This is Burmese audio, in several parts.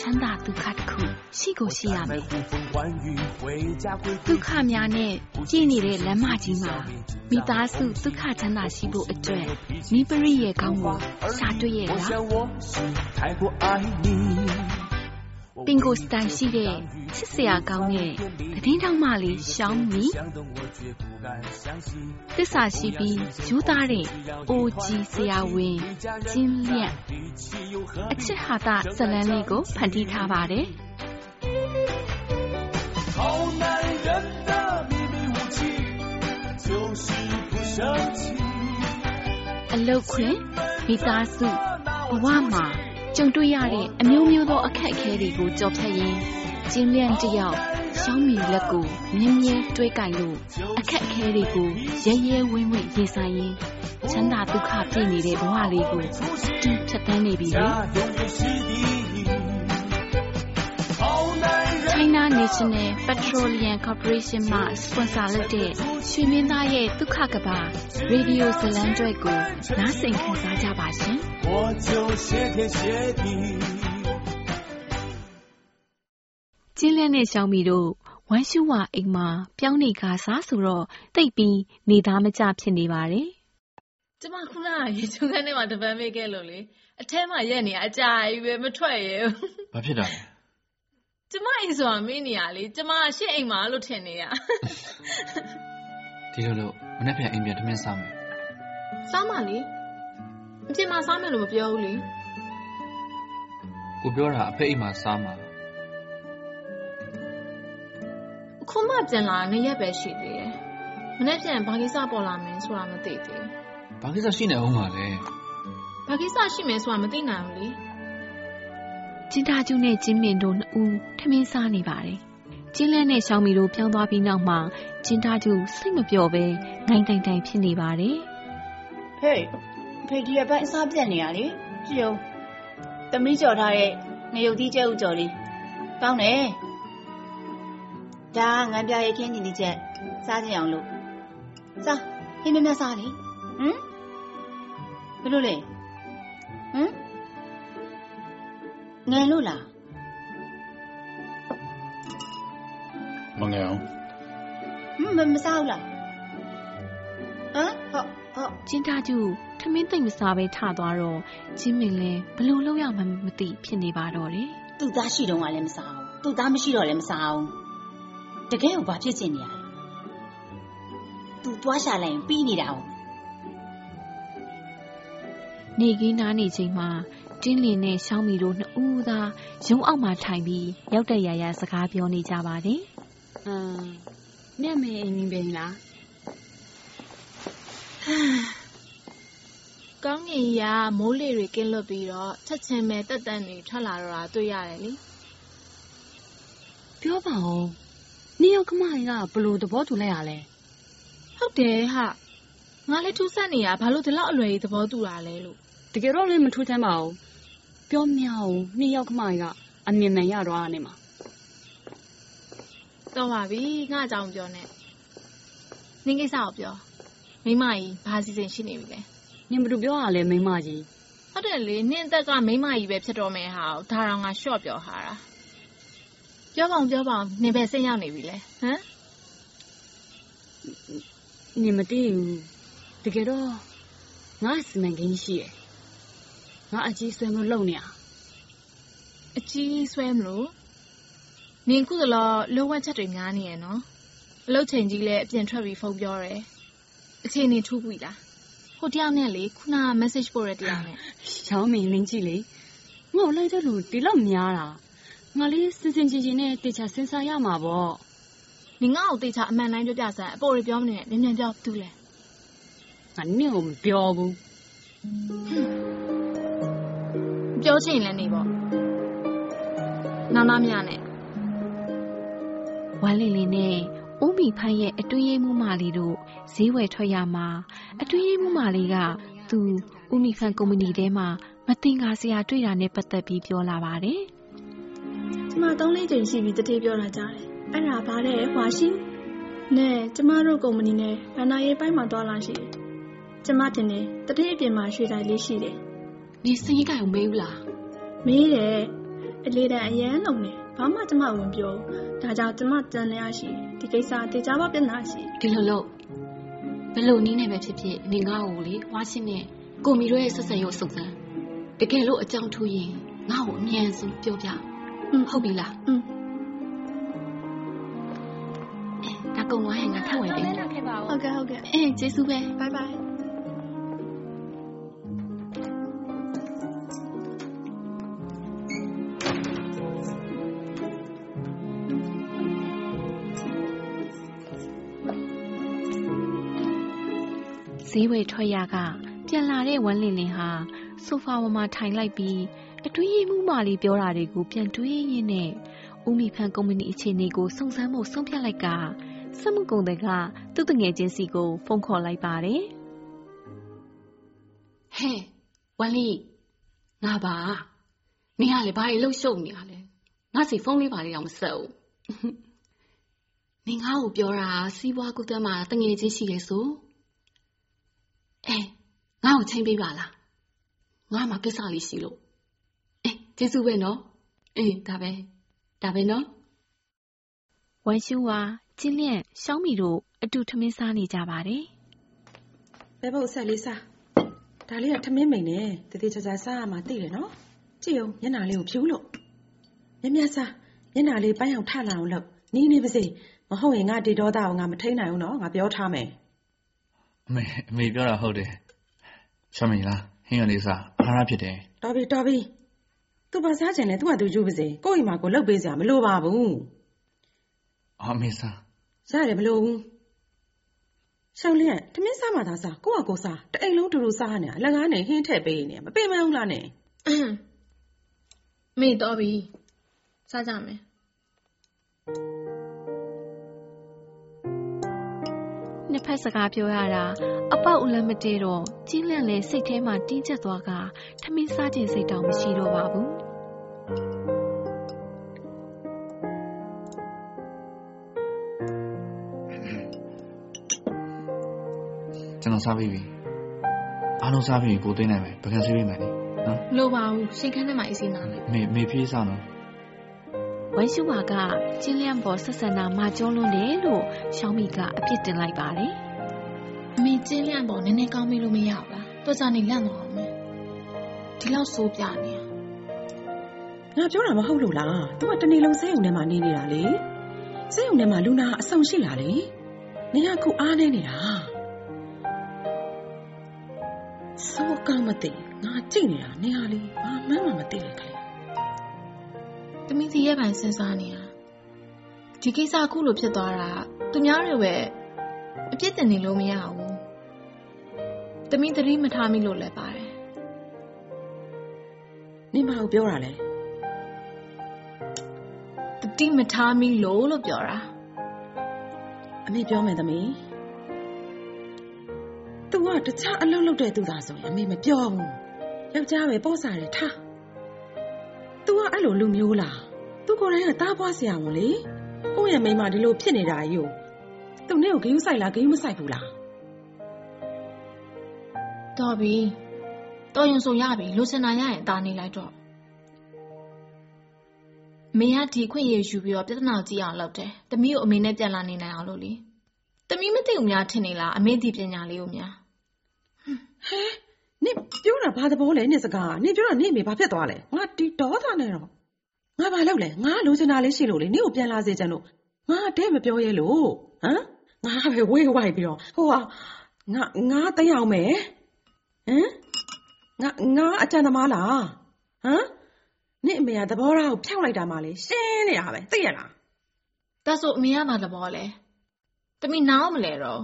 ချမ်းသာဒုက္ခတစ်ခုရှိကိုရှိရမယ်ဒုက္ခများနဲ့ကြည်နေတဲ့လမ်းမကြီးမှာမိသားစုဒုက္ခချမ်းသာရှိဖို့အတွက်မိပရိရဲ့ကောင်းကိုရှာတွေ့ရဲ့လား ပင်ကိုစတိုင်ရှိတဲ့ချစ်စရာကောင်းတဲ့သတင်းထောက်မလေးရှောင်းမီသစ္စာရှိပြီးယူသားတဲ့အိုကြီးဆရာဝန်ကျင်းလျက်အချစ်ဟာတာဇလန်းလေးကိုဖန်တီးထားပါတယ်好男人的秘密武器就是不生气အလုတ်ခွင်မိသားစုဘဝမှာ ကြုံတွေ့ရတဲ့အမျိုးမျိုးသောအခက်အခဲတွေကိုကြော်ဖြတ်ရင်းကျင်းလျန့်တယောက်ရှောင်းမီလက်ကိုမြင်းမြဲတွဲကင်လို့အခက်အခဲတွေကိုရဲရဲဝင်းဝင်းရင်ဆိုင်ရင်းချမ်းသာဒုက္ခပြည့်နေတဲ့ဘဝလေးကိုတူဖြတ်သန်းနေပြီလေ China National Petroleum Corporation မှ sponsor လုပ်တဲ့ရွှေမင်းသားရဲ့ဒုက္ခကဘာရေဒီယိုဇလံကျွဲကိုနားဆင်ခံစားကြပါရှင်။我就谢天谢地ကျင်းလဲနဲ့ရှောင်းမီတို့ဝမ်းရှူဝအိမ်မှာပြောင်းနေကားစားဆိုတော့တိတ်ပြီးနေသားမကြဖြစ်နေပါတယ်။ကျမခုနကရေချုံခန်းထဲမှာတပန်းမေးခဲ့လို့လေအထဲမှာရက်နေအကြာကြီးပဲမထွက်ရဘူး။ဘာဖြစ်တာလဲ။ ကျမအိမ်ဆိုတာမင်းနေရလေကျမရှစ်အိမ်မှာလို့ထင်နေရ။ဒီလိုလို့မနေ့ပြန်အိမ်ပြန်ထမင်းစားမယ်။စားမလေ။အပြင်မှာစားမယ်လို့မပြောဘူးလေ။ကိုပြောတာအဖေအိမ်မှာစားမှာခုမှပြန်လာနှစ်ရက်ပဲရှိသေးတယ်။မနေ့ပြန်ဘာကိစ္စပေါ်လာမလဲဆိုတာမသိသေးဘူး။ဘာကိစ္စရှိနေအောင်ပါလဲ။ဘာကိစ္စရှိမယ်ဆိုတာမသိနိုင်ဘူးလေ။ ကျင်းသားကျူးနဲ့ကျင်းမင်တို့နှစ်ဦးထမင်းစားနေပါတယ်။ကျင်းလဲနဲ့ရှောင်းမီတို့ပြောင်းသွားပြီးနောက်မှာကျင်းသားကျူးစိတ်မပျော်ပဲငိုင်းတိုင်တိုင်ဖြစ်နေပါတယ်။ဟေးဖေဒီရပိုင်းအစားပြက်နေရလေ။ကျုံသမီးကြော်ထားတဲ့ငရုတ်သီးကျဲဥကြော်လေး။ကောင်းတယ်။ဒါငန်းပြရဲ့ခင်းညီလေးချက်စားကြအောင်လို့စားဟင်းမမစားလေဟမ်ဘယ်လိုလဲဟမ် ငန်လို့လားမငယ်အောင်ဟမ်မစားဘူးလားဟမ်ဟုတ်ဟုတ်ကျင်းသားကျူထမင်းသိမ့်မစားပဲထသွားတော့ချင်းမင်းလဲဘလို့လောက်ရမှမသိဖြစ်နေပါတော့တယ်သူ့သားရှိတော့ကလည်းမစားဘူးသူ့သားမရှိတော့လည်းမစားဘူးတကယ်ကိုဘာဖြစ်ချင်နေရလဲ။ तू သွားရှာလိုက်ရင်ပြီးနေတာ哦။နေကင်းနားနေချိန်မှာ တင်းလင်းနဲ့ရှောင်းမီတို့နှစ်ဦးသာရုံးအောက်မှာထိုင်ပြီးရောက်တဲ့ရရစကားပြောနေကြပါတယ်။ဟမ်မြတ်မေအိမ်ကြီးပင်လား။ကောင်းကင်ကြီးကမိုးလေတွေကင်းလွတ်ပြီးတော့ချက်ချင်းပဲတက်တက်နေထွက်လာတော့တာတွေ့ရတယ်လေ။ပြောပါဦးနေရောက်ကမကြီးကဘလို့သဘောတူလိုက်ရလဲဟုတ်တယ်ဟာငါလည်းထူးဆန်းနေရဘာလို့ဒီလောက်အလွယ်ကြီးသဘောတူတာလဲလို့တကယ်တော့လည်းမထူးဆန်းပါဘူး ပြောမြောက်နေရောက်ကမကြီးကအမြင်မှန်ရတော့နေမှာတော့ပါပြီငါအကြောင်းပြောနေနင်းကိစ္စကိုပြောမိမကြီးဘာစီစဉ်ရှိနေပြီလဲနင်ဘယ်လိုပြောရလဲမိမကြီးဟုတ်တယ်လေနင်းအသက်ကမိမကြီးပဲဖြစ်တော့မယ်ဟာဒါတော့ငါရှော့ပြောဟာတာပြောပါအောင်ပြောပါအောင်နင်ပဲစိတ်ရောက်နေပြီလေဟမ်နင်မသိဘူးတကယ်တော့ငါစီမံကိန်းရှိရယ် ငါအကြီးဆွဲမလို့လုပ်နေရအကြီးဆွဲမလို့နင်ခုသလောလိုဝက်ချက်တွေများနေရနော်အလုပ်ချိန်ကြီးလည်းအပြင်ထွက်ပြီးဖုန်းပြောတယ်အချိန်နေထူးပြီလားဟိုတယောက်နဲ့လေခုနက message ပို့ရတဲ့တယောက်နဲ့ရောင်းမင်းလင်းကြည့်လေငေါ့လိုက်တဲ့လူဒီလောက်များတာငါလေးစင်စင်ကြင်ကြင်နဲ့တေချာစဉ်းစားရမှာပေါ့နင်ငါ့ကိုတေချာအမှန်တိုင်းပြောပြစမ်းအပေါ်ရပြောမနေနဲ့မြန်မြန်ပြောသူလဲငါနင့်ကိုမပြောဘူး ပြောချင်လည်းနေပေါ့နာနာမြနဲ့ဝမ်းလေးလေးနဲ့ဦးမီဖန်းရဲ့အတွင်းရေးမှုမလေးတို့ဈေးဝယ်ထွက်ရမှာအတွင်းရေးမှုမလေးကသူဦးမီဖန်းကုမ္ပဏီထဲမှာမတင်ကားစရာတွေ့တာနဲ့ပတ်သက်ပြီးပြောလာပါတယ်။ကျမသုံးလေးချိန်ရှိပြီတတိပြောတာကြားတယ်။အဲ့ဒါဘာလဲဟွာရှိ။နဲ့ကျမတို့ကုမ္ပဏီနဲ့ဘဏ္ဍာရေးပိုင်းမှာသွားလာရှိတယ်။ကျမတင်တယ်တတိအပြင်မှာရွှေတိုင်လေးရှိတယ်။ နေစင်းကြီးကကိုမေးဘူးလား။မေးတယ်။အလေးတန်းအရန်လုံးတယ်။ဘာမှကျမဝင်ပြော။ဒါကြောင့်ကျမတန်လျာရှိဒီကိစ္စတေချာပါပြဿနာရှိ။ဒီလိုလို့ဘယ်လိုနည်းနဲ့ပဲဖြစ်ဖြစ်နေငါ့ကိုလေဝါရှင်းနဲ့ကိုမီတို့ရဲ့ဆက်ဆံရေးကိုစုံစမ်းတကယ်လို့အကြောင်းထူးရင်ငါ့ကိုအမြန်ဆုံးပြောပြဟုတ်ပြီလားอืมဒါကုံသွားရင်ငါထပ်ဝင်ပေးမယ်ဟုတ်ကဲ့ဟုတ်ကဲ့အေးကျေးဇူးပဲဘိုင်ဘိုင် ဈေးဝယ်ထွက်ရကပြန်လာတဲ့ဝမ်းလင်လင်ဟာဆိုဖာပေါ်မှာထိုင်လိုက်ပြီးအတွင်းရေးမှုမလေးပြောတာတွေကိုပြန်တွေးရင်းနဲ့ဦးမီဖန်ကုမ္ပဏီအခြေအနေကိုစုံစမ်းဖို့ဆုံးဖြတ်လိုက်ကစက်မှုကုန်တွေက သူ့တငယ်ချင်းစီကိုဖုန်းခေါ်လိုက်ပါတယ်ဟဲ့ဝမ်လီငါပါနင်ကလေဘာတွေလှုပ်ရှုပ်နေရလဲငါစီဖုန်းလေးပါလေးတော့မဆက်ဘူးနင်ငါ့ကိုပြောတာစီးပွားကူးသန်းမှာတငယ်ချင်းရှိရဲဆို အဲငါ့ကိုချိန်ပေးပါလားငါမှကိစ္စလေးရှိလို့အေးကျေးဇူးပဲနော်အေးဒါပဲဒါပဲနော်ဝမ်ရှူဝါကျင်းလျက်ရှောင်းမီတို့အတူထမင်းစားနေကြပါတယ်ဘဲဘုတ်ဆက်လေးစားဒါလေးကထမင်းမိန်နဲ့တတိချာချာစားရမှာသိတယ်နော်ကြည့်အောင်မျက်နှာလေးကိုဖြူလို့မြမြစားမျက်နှာလေးပိုင်းအောင်ထလာအောင်လုပ်နီးနေပါစေမဟုတ်ရင်ငါဒီဒေါသကိုငါမထိန်နိုင်ဘူးနော်ငါပြောထားမယ် အမေအမေပြောတာဟုတ်တယ်ရှမီလားဟင်းရလေးစားအားရဖြစ်တယ်တော်ပြီတော်ပြီသူပါစားချင်တယ်သူကသူယူပါစေကိုယ့်အိမ်မှာကိုလှုပ်ပေးစရာမလိုပါဘူးအမေစားရတယ်မလိုဘူးရှောင်းလျက်တမင်းစားမှသာစားကိုကကိုစားတအိမ်လုံးတူတူစားနေအလကားနဲ့ဟင်းထည့်ပေးနေမပင်မအောင်လားနဲ့မေတော်ပြီစားကြမယ် နှစ်ဖက်စကားပြောရတာအပေါက်အလန့်မတည့်တော့ကြီးလန့်လဲစိတ်ထဲမှာတင်းကျပ်သွားကထမင်းစားခြင်းစိတ်တောင်မရှိတော့ပါဘူးကျွန်တော်စားပြီးပြီအားလုံးစားပြီးကိုသိနိုင်မယ်ပကံဆေးပေးမယ်လေနော်လိုပါဘူးရှင်ခန်းထဲမှာအေးစေးနာလိုက်မေမေပြေးစားနော် ဝမ်ရှူဝါကကျင်းလျံပေါ်ဆက်ဆံတာမကျော်လွန်းတယ်လို့ရှောင်းမီကအပြစ်တင်လိုက်ပါတယ်။အမေကျင်းလျံပေါ်နည်းနည်းကောင်းမေးလို့မရဘူးလား။တော်ကြနေလန့်သွားအောင်မယ်။ဒီလောက်ဆိုးပြနေရ။ငါပြောတာမဟုတ်လို့လား။ तू ကတနေ့လုံးစိတ်ုံထဲမှာနေနေတာလေ။စိတ်ုံထဲမှာလူနာအဆုံရှိလာလေ။နေရခုအားနေနေတာ။စိုးကောင်းမသိငါကြည့်နေတာနေရလေဘာမှမမသိလေခလေ တမီးစီရဲ့ပိုင်စဉ်းစားနေတာဒီကိစ္စအခုလိုဖြစ်သွားတာသူများတွေပဲအပြစ်တင်နေလို့မရဘူးတမီးသတိမထားမိလို့လည်းပါတယ်နေမအောင်ပြောတာလေတတိမထားမိလို့လို့ပြောတာအမေပြောမယ်သမီးသူကတခြားအလုပ်လုပ်တဲ့သူသာဆိုရင်အမေမပြောဘူးယောက်ျားပဲပေါ့စားတယ်ထား။ तू ကအဲ့လိုလူမျိုးလား။ तू ကိုယ်တိုင်ကတားပွားဆရာဝန်လေ။ကိုယ့်ရဲ့မိန်းမဒီလိုဖြစ်နေတာကြီးကို။ तू နဲ့ကိုဂယုဆိုင်လားဂယုမဆိုင်ဘူးလား။တော်ပြီ။တော်ရင်ဆိုရပြီ။လိုချင်တာရရင်တာနေလိုက်တော့။မေကဒီခွင့်ရယူပြီးတော့ပြဿနာကြည့်အောင်လုပ်တယ်။တမီးကိုအမေနဲ့ပြန်လာနေနိုင်အောင်လို့လေ။တမီးမသိဘူးများထင်နေလားအမေဒီပညာလေးကိုများ။ဟဲနင်ပြောတာဘာသဘောလဲနင်စကားနင်ပြောတာနင့်အမေဘာဖြစ်သွားလဲငါဒီဒေါသနဲ့တော့ ငါဘာလုပ်လဲငါလိုချင်တာလေးရှိလို့လေနင့်ကိုပြန်လာစေချင်လို့ငါတဲ့မပြောရဲလို့ဟမ်ငါပဲဝေးဝိုက်ပြီးတော့ဟိုဟာငါငါသိအောင်မယ်ဟမ်ငါငါအကြံသမားလားဟမ်နင့်အမေကသဘောထားကိုဖျောက်လိုက်တာမှလေရှင်းနေတာပဲသိရလားဒါဆိုအမေကမှသဘောလဲတမီနားမလဲတော့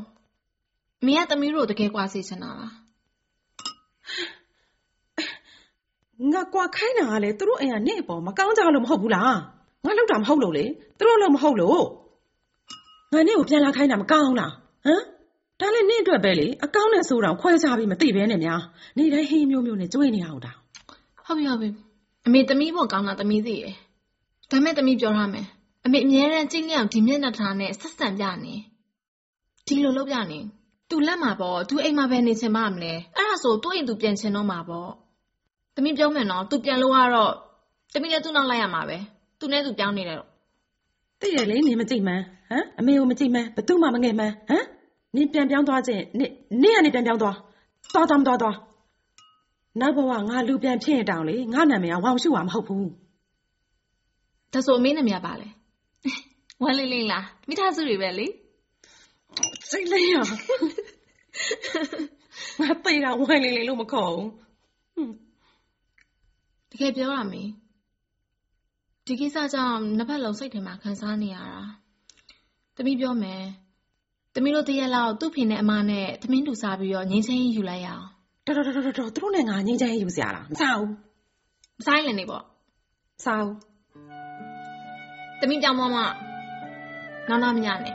အမေကတမီတို့တကယ်ကွာစေချင်တာလား ငါကွာခိုင်းတာကလေသူတို့အိမ်ကနင့်အပေါ်မကောင်းကြလို့မဟုတ်ဘူးလားငါလောက်တာမဟုတ်လို့လေသူတို့လို့မဟုတ်လို့ငါနေ့ကိုပြန်လာခိုင်းတာမကောင်းလားဟမ်ဒါလည်းနေ့အတွက်ပဲလေအကောင်းနဲ့ဆိုးတော့ခွဲခြားပြီးမသိဘဲနဲ့များနေ့တိုင်းဟင်းမျိုးမျိုးနဲ့ကြွေးနေအောင်တာဟုတ်ပြီဟုတ်ပြီအမေသမီးဖို့ကောင်းတာသမီးသိရယ်ဒါမဲ့သမီးပြောရမယ်အမေအမြဲတမ်းကြည့်လျောင်ဒီမျက်နှာထားနဲ့ဆက်ဆံပြနေဒီလိုလုပ်ပြနေသူလက်မှာပေါ့သူအိမ်မှာပဲနေချင်ပါမလဲအဲ့ဒါဆိုသူ့အိမ်သူပြန်ချင်တော့မှာပေါ့ သမီးပြောမယ်နော်သူပြန်လို့ကတော့သမီးလည်းသူ့နောက်လိုက်ရမှာပဲသူနဲ့သူပြောင်းနေတယ်တော့သိရလေနေမကြည့်မှန်းဟမ်အမေကိုမကြည့်မှန်းဘသူမှမငဲ့မှန်းဟမ်နင်ပြန်ပြောင်းသွားခြင်းနင်နင်ကနေပြန်ပြောင်းသွားသွားသွားမသွားသွားနောက်ဘဝငါလူပြန်ဖြစ်ရင်တောင်လေငါနာမည်ကဝေါရှုမှာမဟုတ်ဘူးဒါဆိုအမေနဲ့မြပါလေဝမ်းလေးလေးလားမိသားစုတွေပဲလေစိတ်လေးရငါသိတာဝိုင်းလေးလေးလို့မခေါ်ဘူး တကယ်ပြောတာမေဒီကိစ္စကြောင့်နှစ်ဖက်လုံးစိတ်ထဲမှာခံစားနေရတာသမီးပြောမယ်သမီးတို့တရက်လောက်သူ့ဖေနဲ့အမနဲ့သမင်းတူစားပြီးတော့ငင်းချင်းကြီးယူလိုက်ရအောင်တော်တော်တော်တော်တော်သူတို့နဲ့ငါငင်းချမ်းယူစရာလားမစားဘူးမဆိုင်လည်းနေပေါ့စားဘူးသမီးပြောင်းမမနောင်နာမညနဲ့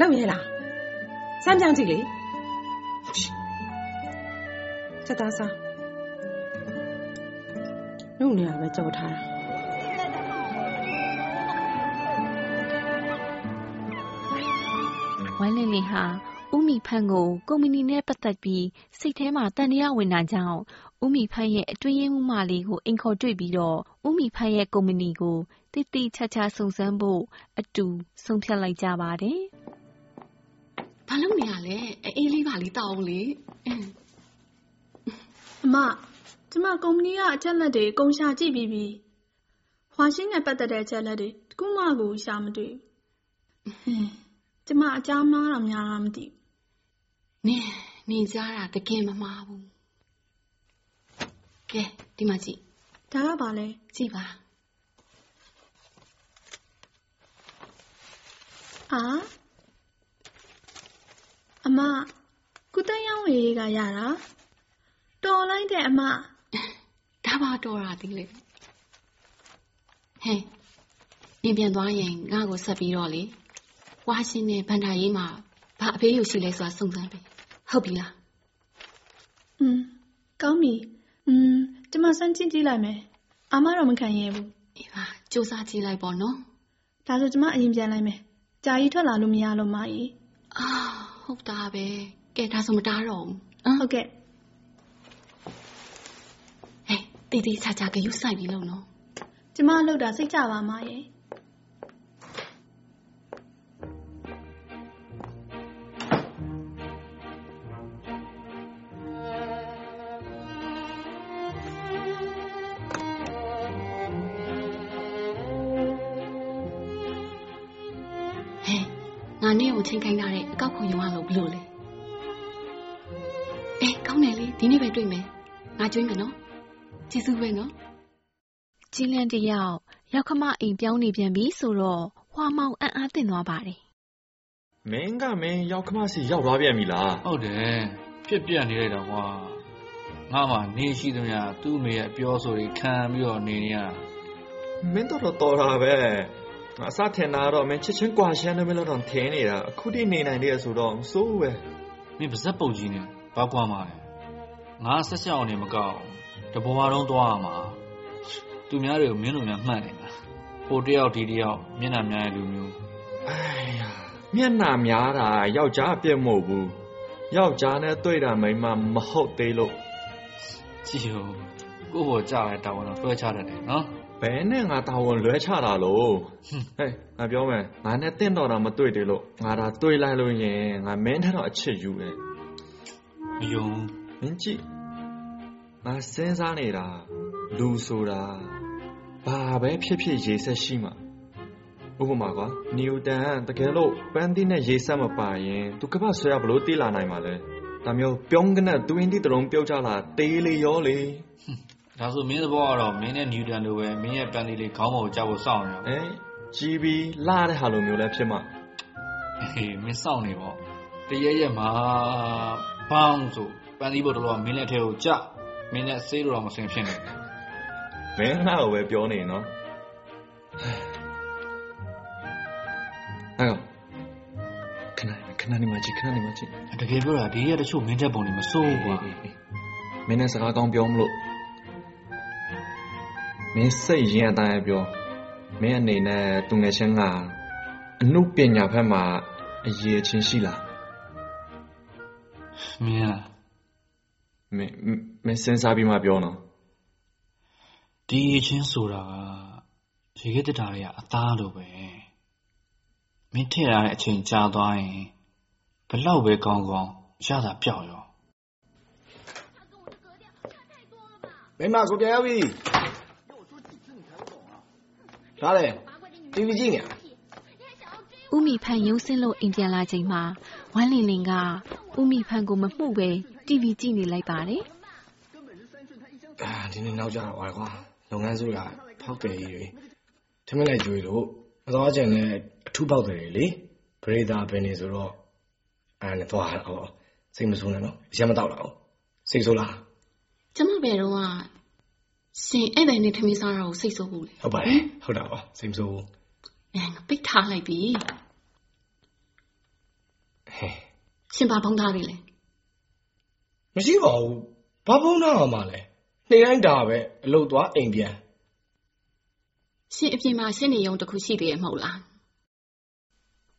လောက်ရဲလားစမ်းပြောင်းကြည့်လေချက်သားစား လူနေရပဲကြော်ထားတာဝမ်းလင်းလင်းဟာဥမီဖန်းကိုကုမ္ပဏီနဲ့ပတ်သက်ပြီးစိတ်ထဲမှာတန်တရားဝင်တာကြောင့်ဥမီဖန်းရဲ့အတွင်းရေးမှုမလေးကိုအိမ်ခေါ်တွေ့ပြီးတော့ဥမီဖန်းရဲ့ကုမ္ပဏီကိုတိတိကျကျစုံစမ်းဖို့အတူဆုံးဖြတ်လိုက်ကြပါတယ်ဘာလုပ်နေရလဲအေးလေးပါလေးတောက်အောင်လေအမ ကျမ ကုမ္ပဏီက အချက်လက်တွေ အကုန်ရှာကြည့်ပြီးပြီ။ဟွာရှင်းနဲ့ပတ်သက်တဲ့ အချက်လက်တွေ တစ်ခုမှကို ရှာမတွေ့ဘူးဟင်း။ကျမ အကြောင်းမှားတာ များတာမသိဘူး နင်းနင်းကြားတာ တကယ်မမှားဘူး ကဲ ဒီမှာကြည့်။ဒါက ဘာလဲ ကြည့်ပါ။အာ အမကုတန်းရောင်းဝယ်ရေးက ရတာ တော်လိုက်တဲ့ အမဒါ ပါတော်တာဒီလေဟဲ့နင်းပြန်သွားရင်ငါ့ကိုဆက်ပြီးတော့လေဝါရှင်နဲ့ဗန်ဒါရေးမှာဘာအဖေးရုပ်ရှိလဲဆိုတာစုံစမ်းပြီဟုတ်ပြီလား อืมကောင်းပြီ။อืมကျမစမ်းကြည့်ကြည့်လိုက်မယ်။အမတော့မခံရဘူး အေးပါစူးစမ်းကြည့်လိုက်ပေါ့နော် ။ဒါဆိုကျမအရင်ပြန်လိုက်မယ်။ကြာကြီးထွက်လာလို့မရလို့မကြီး အာဟုတ်တာပဲကဲဒါဆိုမတားတော့ဘူးအမ် ။ဟုတ်ကဲ့ တီတီချာချာကယူဆိုင်ပြီးလို့နော်ကျမလှုပ်တာစိတ်ကြပါမရဲ့။ဟဲ့ငါနေ့ကိုချိန်ခိုင်းထားတဲ့အကောက်ခွန်ရုံကလို့ဘလို့လဲအေးကောင်းတယ်လေဒီနေ့ပဲတွေ့မယ်ငါကျွေးမယ်နော် ကျေးဇူးပဲနော်ကြီးလန်းတစ်ယောက်ရောက်ခမအိမ်ပြောင်းနေပြန်ပြီဆိုတော့ဟွာမောင်အံ့အားသင့်သွားပါတယ်မင်းကမင်းရောက်ခမစီရောက်သွားပြန်ပြီလားဟုတ်တယ်ဖြစ်ပြနေလိုက်တာကွာငါမှနေရှိသမျှသူ့အမေရဲ့အပြောဆိုတွေခံပြီးတော့နေနေရတာမင်းတော့တော့တော်တာပဲငါအစထင်တာကတော့မင်းချစ်ချင်းကွာရှမ်းနေမလို့တော့ထင်းနေတာအခုထိနေနိုင်တယ်ဆိုတော့မစိုးဘူးပဲမင်းပါဇက်ပုတ်ကြီးနေဘာကွာမှာလဲငါဆက်ချက်အောင်နေမကောက် တဘွားတော့သွားရမှာသူများတွေကိုမင်းတို့များမှတ်နေတာဟိုတယောက်ဒီတယောက်မျက်နှာများတဲ့လူမျိုးအိုင်ယာမျက်နှာများတာယောက်ျားအပြစ်မဟုတ်ဘူးယောက်ျားနဲ့တွေ့တာမိန်းမမဟုတ်သေးလို့ကြည့်ဦးကိုယ့်ဘောကြားတဲ့တာဝန်တော့လွှဲချတတ်တယ်နော်ဘယ်နဲ့ငါတာဝန်လွဲချတာလို့ဟဲ့ငါပြောမယ်ငါနဲ့တင့်တော်တာမတွေ့သေးလို့ငါဒါတွေ့လိုက်လို့ရင်ငါမင်းထက်တော့အချစ်ယူတယ်မယုံမင်းကြည့် ငါစဉ်းစားနေတာလူဆိုတာဘာပဲဖြစ်ဖြစ်ရေဆက်ရှိမှာဥပမာကွာနျူတန်တကယ်လို့ပန်းတိနဲ့ရေဆက်မပါရင်သူကပတ်ဆွဲရဘလို့တေးလာနိုင်မှာလဲဒါမျိုးပြုံးကနဲ့တွင်းတိတလုံးပြုတ်ကြလာတေးလေရောလေဒါဆိုမင်းသဘောကတော့မင်းနဲ့နျူတန်လိုပဲမင်းရဲ့ပန်တီလေးခေါင်းပေါ်ကိုကြောက်ဖို့စောင့်နေတာအဲကြီးပြီးလာတဲ့ဟာလိုမျိုးလဲဖြစ်မှာဟေးမင်းစောင့်နေပေါ့တရက်ရက်မှာဘောင်းဆိုပန်တီဘုတ်တော်ကမင်းလက်ထဲကိုကြ မင်းနဲ့ဆေးလို့တော့မစင်ဖြစ်နေဘူးမင်းငါ့ကိုပဲပြောနေနော်ဟဟဲ့ခဏခဏနေမှကြည့်ခဏနေမှကြည့်တကယ်ပြောတာဒီရက်တချို့မင်းတက်ပုံတွေမစိုးဘူးကွာမင်းနဲ့စကားကောင်းပြောမလို့မင်းစိတ်ရင်အတိုင်းပြောမင်းအနေနဲ့သူငယ်ချင်းကအမှုပညာဘက်မှာအရေးချင်းရှိလားမင်းက မင်းမင်းစဉ်းစားပြီးမှပြောနော်ဒီအချင်းဆိုတာကရေခဲတက်တာတွေကအသားလိုပဲမင်းထည့်ရတဲ့အချိန်ကြာသွားရင်ဘလောက်ပဲကောင်းကောင်းရတာပြောက်ရောမိမကိုပြန်ရောက်ပြီဒါလေ TV ကြည့်နေဦးမိဖန်ရုံးစင်းလို့အိမ်ပြန်လာချိန်မှာဝမ်းလင်းလင်းကဦးမိဖန်ကိုမမှုပဲ TV ကြည့်နေလိုက်ပါတယ်အာဒီနေ့နောက်ကြတော့ကွာလုပ်ငန်းစုကဖောက်တယ်ကြီးတွေထမင်းလိုက်ကျွေးလို့မသွားချင်လဲအထူးပေါက်တယ်လေပရိသတ်ဘယ်နေဆိုတော့အဲ့နဲ့သွားတော့စိတ်မဆိုးနဲ့နော်အရင်မတော့တော့စိတ်ဆိုးလားကျမဘယ်တော့ကရှင်အဲ့ဘယ်နဲ့ထမင်းစားတာကိုစိတ်ဆိုးဘူးလေဟုတ်ပါတယ်ဟုတ်တာပါစိတ်မဆိုးဘူးအဲငါပိတ်ထားလိုက်ပြီဟဲ့ရှင်ဘာဖုံးထားပြီလဲ မရှိပါဘူးဘာဖုန်းနာအောင်မလဲနေ့တိုင်းဒါပဲအလုပ်သွားအိမ်ပြန်ရှင်အပြင်မှာရှင်းနေရုံတစ်ခုရှိသေးရဲ့မဟုတ်လား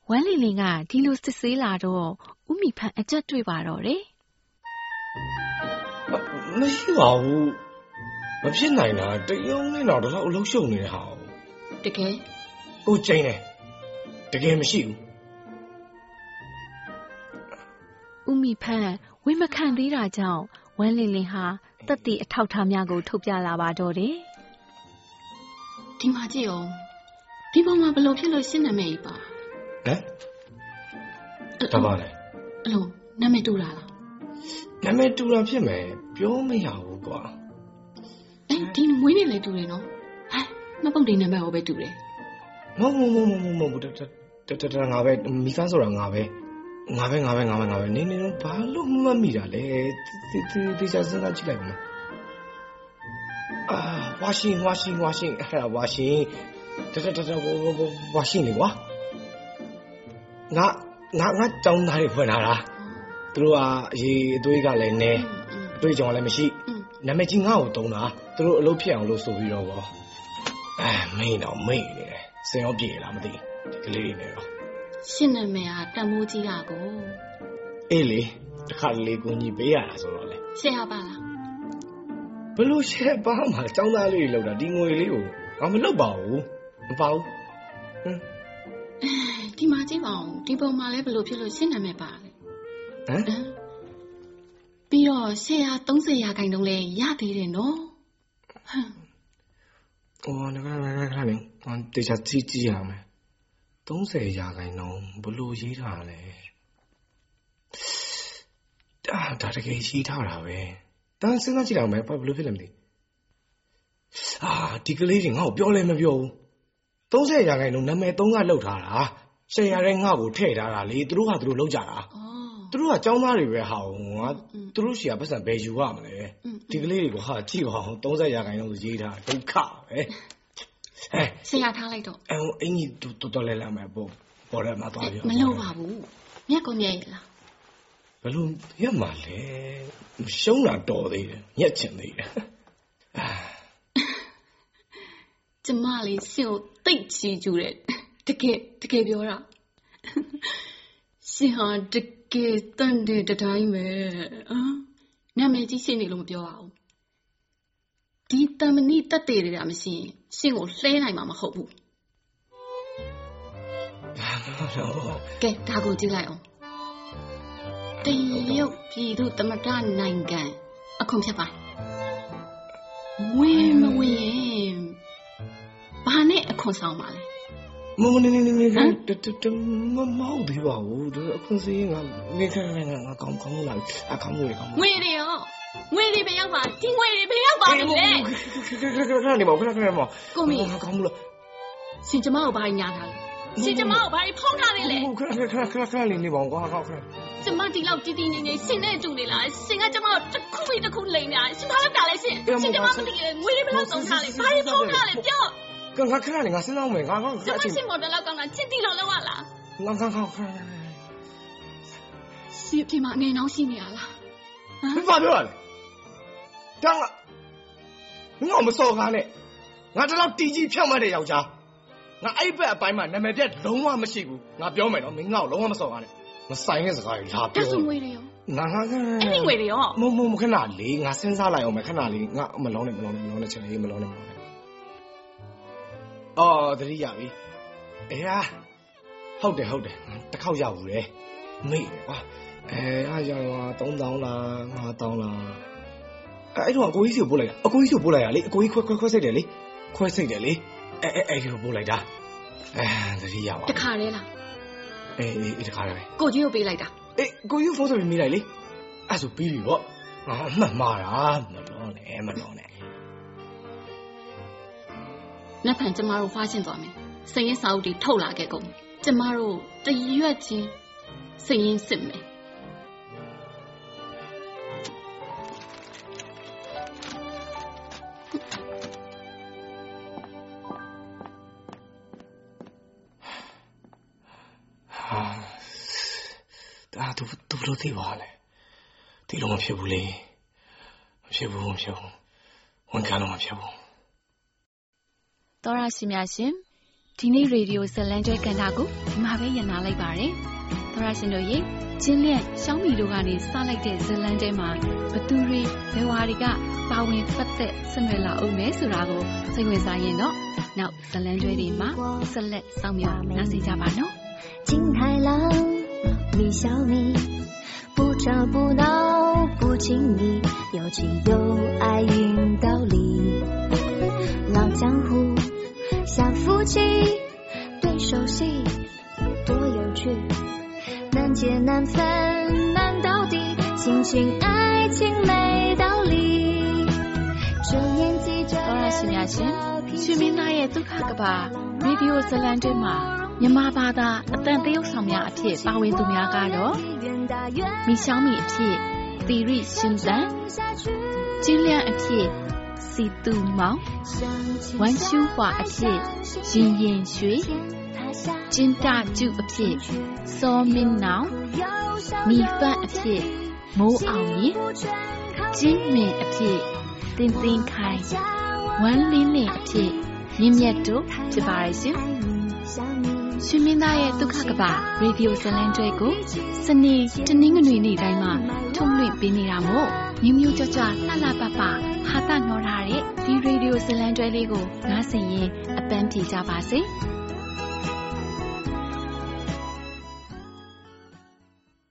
ဝမ်းလင်းလင်းကဒီလိုစစ်ဆေးလာတော့ဦးမိဖန်အကြက်တွေ့ပါတော့တယ်မရှိပါဘူးမဖြစ်နိုင်တာတရုံနဲ့တော့တော့အလုပ်ရှုပ်နေတဲ့ဟာတကယ်ကိုကျင်းတယ်တကယ်မရှိဘူးဦးမိဖန် ဝိမခံသေးတာကြောင့်ဝမ်းလင်းလင်းဟာတက်တီအထောက်ထားများကို ထုတ်ပြလာပါတော့တယ်ဒီမှာကြည့်အောင်ဒီပုံမှာဘယ်လိုဖြစ်လို့ရှင်းနာမည်ကြီးပါဟမ်ဒါပါလေအဲ့လိုနာမည်တူတာလားနာမည်တူတာဖြစ်မယ်ပြောမရဘူးကွာအဲဒီမွေးနေ့လည်းတူတယ်နော်ဟဲ့မပုံတင်နာမည်ဟောပဲတူတယ်မဟုတ်မဟုတ်မဟုတ်မဟုတ်မဟုတ်တတတတငါပဲမိသားဆိုတာငါပဲ ငါပဲငါပဲငါပဲငါပဲနေနေတော့ဘာလို့မှတ်မိတာလဲဒီဒီဒီစားစမ်းကြည့်လိုက်ပါအာဝါရှင်ဝါရှင်ဝါရှင်အဲ့ဒါဝါရှင်တတတတဝါရှင်လေကွာငါငါငါတောင်းသားတွေဖွင့်လာတာသူတို့ကအရေးအသွေးကလည်းနဲအသွေးကြောင်လည်းမရှိอืมနာမည်ကြီးငါ့ကိုတုံးတာသူတို့အလုပ်ဖြစ်အောင်လို့ဆိုပြီးတော့ဗောအဲမိန်တော့မိန်နေတယ်စင်ရောပြေလားမသိဒီကလေးတွေနဲ့တော့ ရှင်းနာမည်ကတန်မိုးကြီးတာကိုအေးလေတစ်ခါလေကိုကြီးပေးရတာဆိုတော့လေရှယ်ရပါလားဘလို့ရှက်ပါမှာចောင်းသားလေးတွေလောက်တာဒီငွေလေးကိုငါမလောက်ပါဘူးမပါဘူးဒီမှာကြည့်ပါဦးဒီပုံမှာလည်းဘယ်လိုဖြစ်လို့ရှင်းနာမည်ပါလဲဟမ်ဟမ်ပြီးတော့ရှယ်ရ30ရာခိုင်နှုန်းလဲရသေးတယ်နော်ဟမ်ဟောနကနကနနေဟောတေချာကြည့်ကြည့်ရမယ် 30ရာခိုင်နှုန်းဘလို့ရေးထားလဲဒါဒါတကယ်ရေးထားတာပဲတန်းစဉ်းစားကြည့်အောင်ပဲဘလို့ဖြစ်လဲမသိအာဒီကလေးကြီးငါ့ကိုပြောလဲမပြောဘူး30ရာခိုင်နှုန်းနာမည်3ကလောက်ထားတာရှယ်ရတဲ့ငါ့ကိုထည့်ထားတာလေသူတို့ကသူတို့လောက်ကြတာသူတို့ကចောင်းသားတွေပဲဟာငါသူတို့ရှီကပတ်စံဘယ်ယူရမလဲဒီကလေးတွေကဟာကြည့်ပါအောင်30ရာခိုင်နှုန်းဆိုရေးထားဒုက္ခပဲ ဟဲ့ရှယ်ရထားလိုက်တော့အဲဟိုအင်ကြီးတော်တော်တော်လဲလာမယ်ပေါ့ပေါ်တယ်မှာသွားပြောမလို့ပါဘူးမြက်ကောမြက်ရလားဘယ်လိုရမှာလဲရှုံးတာတော်သေးတယ်ညက်ချင်သေးတယ်အာကျမလေးရှင်ကိုတိတ်ချီကျူတယ်တကယ်တကယ်ပြောတာရှင်ဟာတကယ်တန်တဲ့တတိုင်းပဲအာနာမည်ကြီးရှင်းနေလို့မပြောပါဘူးဒီတမဏိတက်တဲ့တွေကမရှိရင် ရှင်ကိုလှဲနိုင်မှာမဟုတ်ဘူးတော့ကဲဒါကိုကြည့်လိုက်အောင်တရုတ်ပြည်သူသမ္မတနိုင်ငံအခွန်ဖြတ်ပါဝင်မဝင်ရင်ဘာနဲ့အခွန်ဆောင်ပါလဲမမနေနေနေနေတတတမမောက်သေးပါဘူးဒါအခွင့်စီးငါနေခဏခဏငါကောင်းကောင်းလာအခါမွေးကောင်းငွေတွေရော ငွေတွေပဲရောက်ပါဒီငွေတွေပဲရောက်ပါပြီလေခဏနေပါခဏခဏနေပါကိုမီကောင်းမလို့ရှင်ကျမကိုဘာညာထားလဲရှင်ကျမကိုဘာဖုံးထားလဲလေခဏခဏခဏခဏလေးနေပါကွာခဏကျမဒီလောက်တီးတီးငိမ့်ငိမ့်ရှင်နဲ့တူနေလားရှင်ကကျမကိုတစ်ခုပြီးတစ်ခုလိမ်နေတာရှင်ဘာလုပ်တာလဲရှင်ရှင်ကျမမသိလေငွေတွေဘယ်လောက်သုံးထားလဲဘာတွေဖုံးထားလဲပြောကငါခဏနေငါစဉ်းစားမယ်ငါငါကျမရှင်မော်ဒယ်လောက်ကောင်းတာချစ်တီလောက်လောက်ရလားငါငါငါရှင်အပြင်မှာအနေနှောင်းရှိနေရလားမင်းဘာပြောရလဲ တောင်းကငါမစော်ကားနဲ့ငါတလောက်တီကြီးဖြောက်မှတ်တဲ့ယောက်ျားငါအဲ့ဘက်အပိုင်းမှာနာမည်ပြတ်လုံးဝမရှိဘူးငါပြောမယ်နော်မင်းငါ့ကိုလုံးဝမစော်ကားနဲ့မဆိုင်တဲ့စကားကြီးလာတက်ပြောစုငွေတွေရောငါငါငါအဲ့ဒီငွေတွေရောမမမခဏလေးငါစဉ်းစားလိုက်အောင်မယ်ခဏလေးငါမလုံးနဲ့မလုံးနဲ့မလုံးနဲ့ချက်လေးမလုံးနဲ့မလုံးနဲ့အော်တတိယပြီအေးဟာဟုတ်တယ်ဟုတ်တယ်ငါတစ်ခေါက်ရောက်ဘူးလေမေ့တယ်ကွာအဲအားရတော့3000လား5000လား အဲအဲ့တော့အကိုကြီးစီကိုပို့လိုက်တာအကိုကြီးစီကိုပို့လိုက်ရလေအကိုကြီးခွဲခွဲခွဲစိတ်တယ်လေခွဲစိတ်တယ်လေအဲအဲအဲ့ဒီကိုပို့လိုက်တာအဲတတိယပါတခါတည်းလားအေးအေးတခါလေကိုကြီးကိုပေးလိုက်တာအေးကိုကြီးဖုန်းဆက်ပြီးမိလိုက်လေအဲ့ဆိုပြီးပြီပေါ့ငါအမှတ်မှားတာမလုံးနဲ့မလုံးနဲ့လက်ဖန်ကျမတို့ဖွားရှင်းသွားမယ်စရင်စာအုပ်တွေထုတ်လာခဲ့ကုန်ကျမတို့တရွက်ချင်းစရင်စစ်မယ် သူဘလို့သိပါလဲဒီလိုမဖြစ်ဘူးလေမဖြစ်ဘူးမဖြစ်ဘူးဝန်ခံတော့မဖြစ်ဘူး တော်ရရှိများရှင်ဒီနေ့ရေဒီယိုဇလန်ကျွဲကန်တာကိုဒီမှာပဲညနာလိုက်ပါတယ်တော်ရရှင်တို့ရေချင်းလျက်ရှောင်းမီတို့ကနေစလိုက်တဲ့ဇလန်ကျွဲမှာဘသူတွေဘယ်ဝါတွေကပါဝင်ဖတ်သက်ဆင်နွှဲလာအောင်လဲဆိုတာကိုစိတ်ဝင်စားရင်တော့နောက်ဇလန်ကျွဲတွေမှာဆက်လက်စောင့်မျှော်နားဆင်ကြပါနော် 金太郎，李小米， 找不到不经意有情有爱硬道理。老江湖小夫妻对手戏多有趣难解难分难到底亲情爱情没道理。这年纪就要拼命去拼那也都看个吧没必我争两句嘛 မြန်မာဘာသာအတန်သရုပ်ဆောင်များအဖြစ်ပါဝင်သူများကတော့မီရှောင်းမီအဖြစ်သီရိရှင်စံကျင်းလျန်အဖြစ်စီတူမောင်ဝမ်ရှူဟွာအဖြစ်ရင်ရင်ရွှေကျင်းတကျုအဖြစ်စောမင်းနောင်မီဖတ်အဖြစ်မိုးအောင်ကြီးကျင်းမင်အဖြစ်တင်တင်ခိုင်ဝမ်းလင်းလင်းအဖြစ်မြင့်မြတ်တို့ဖြစ်ပါရဲ့ရှင် ရှင်မင်းသားရဲ့ဒုက္ခကပရေဒီယိုဇလန်ကျွဲကိုစနေတနင်္ဂနွေနေ့တိုင်းမှာထုတ်လွှင့်ပေးနေတာမို့မြမျိုးကြွကြွလှလှပပဟာတာနှောထားတဲ့ဒီရေဒီယိုဇလန်ကျွဲလေးကိုနားဆင်ရင်အပန်းဖြေကြပါစေ။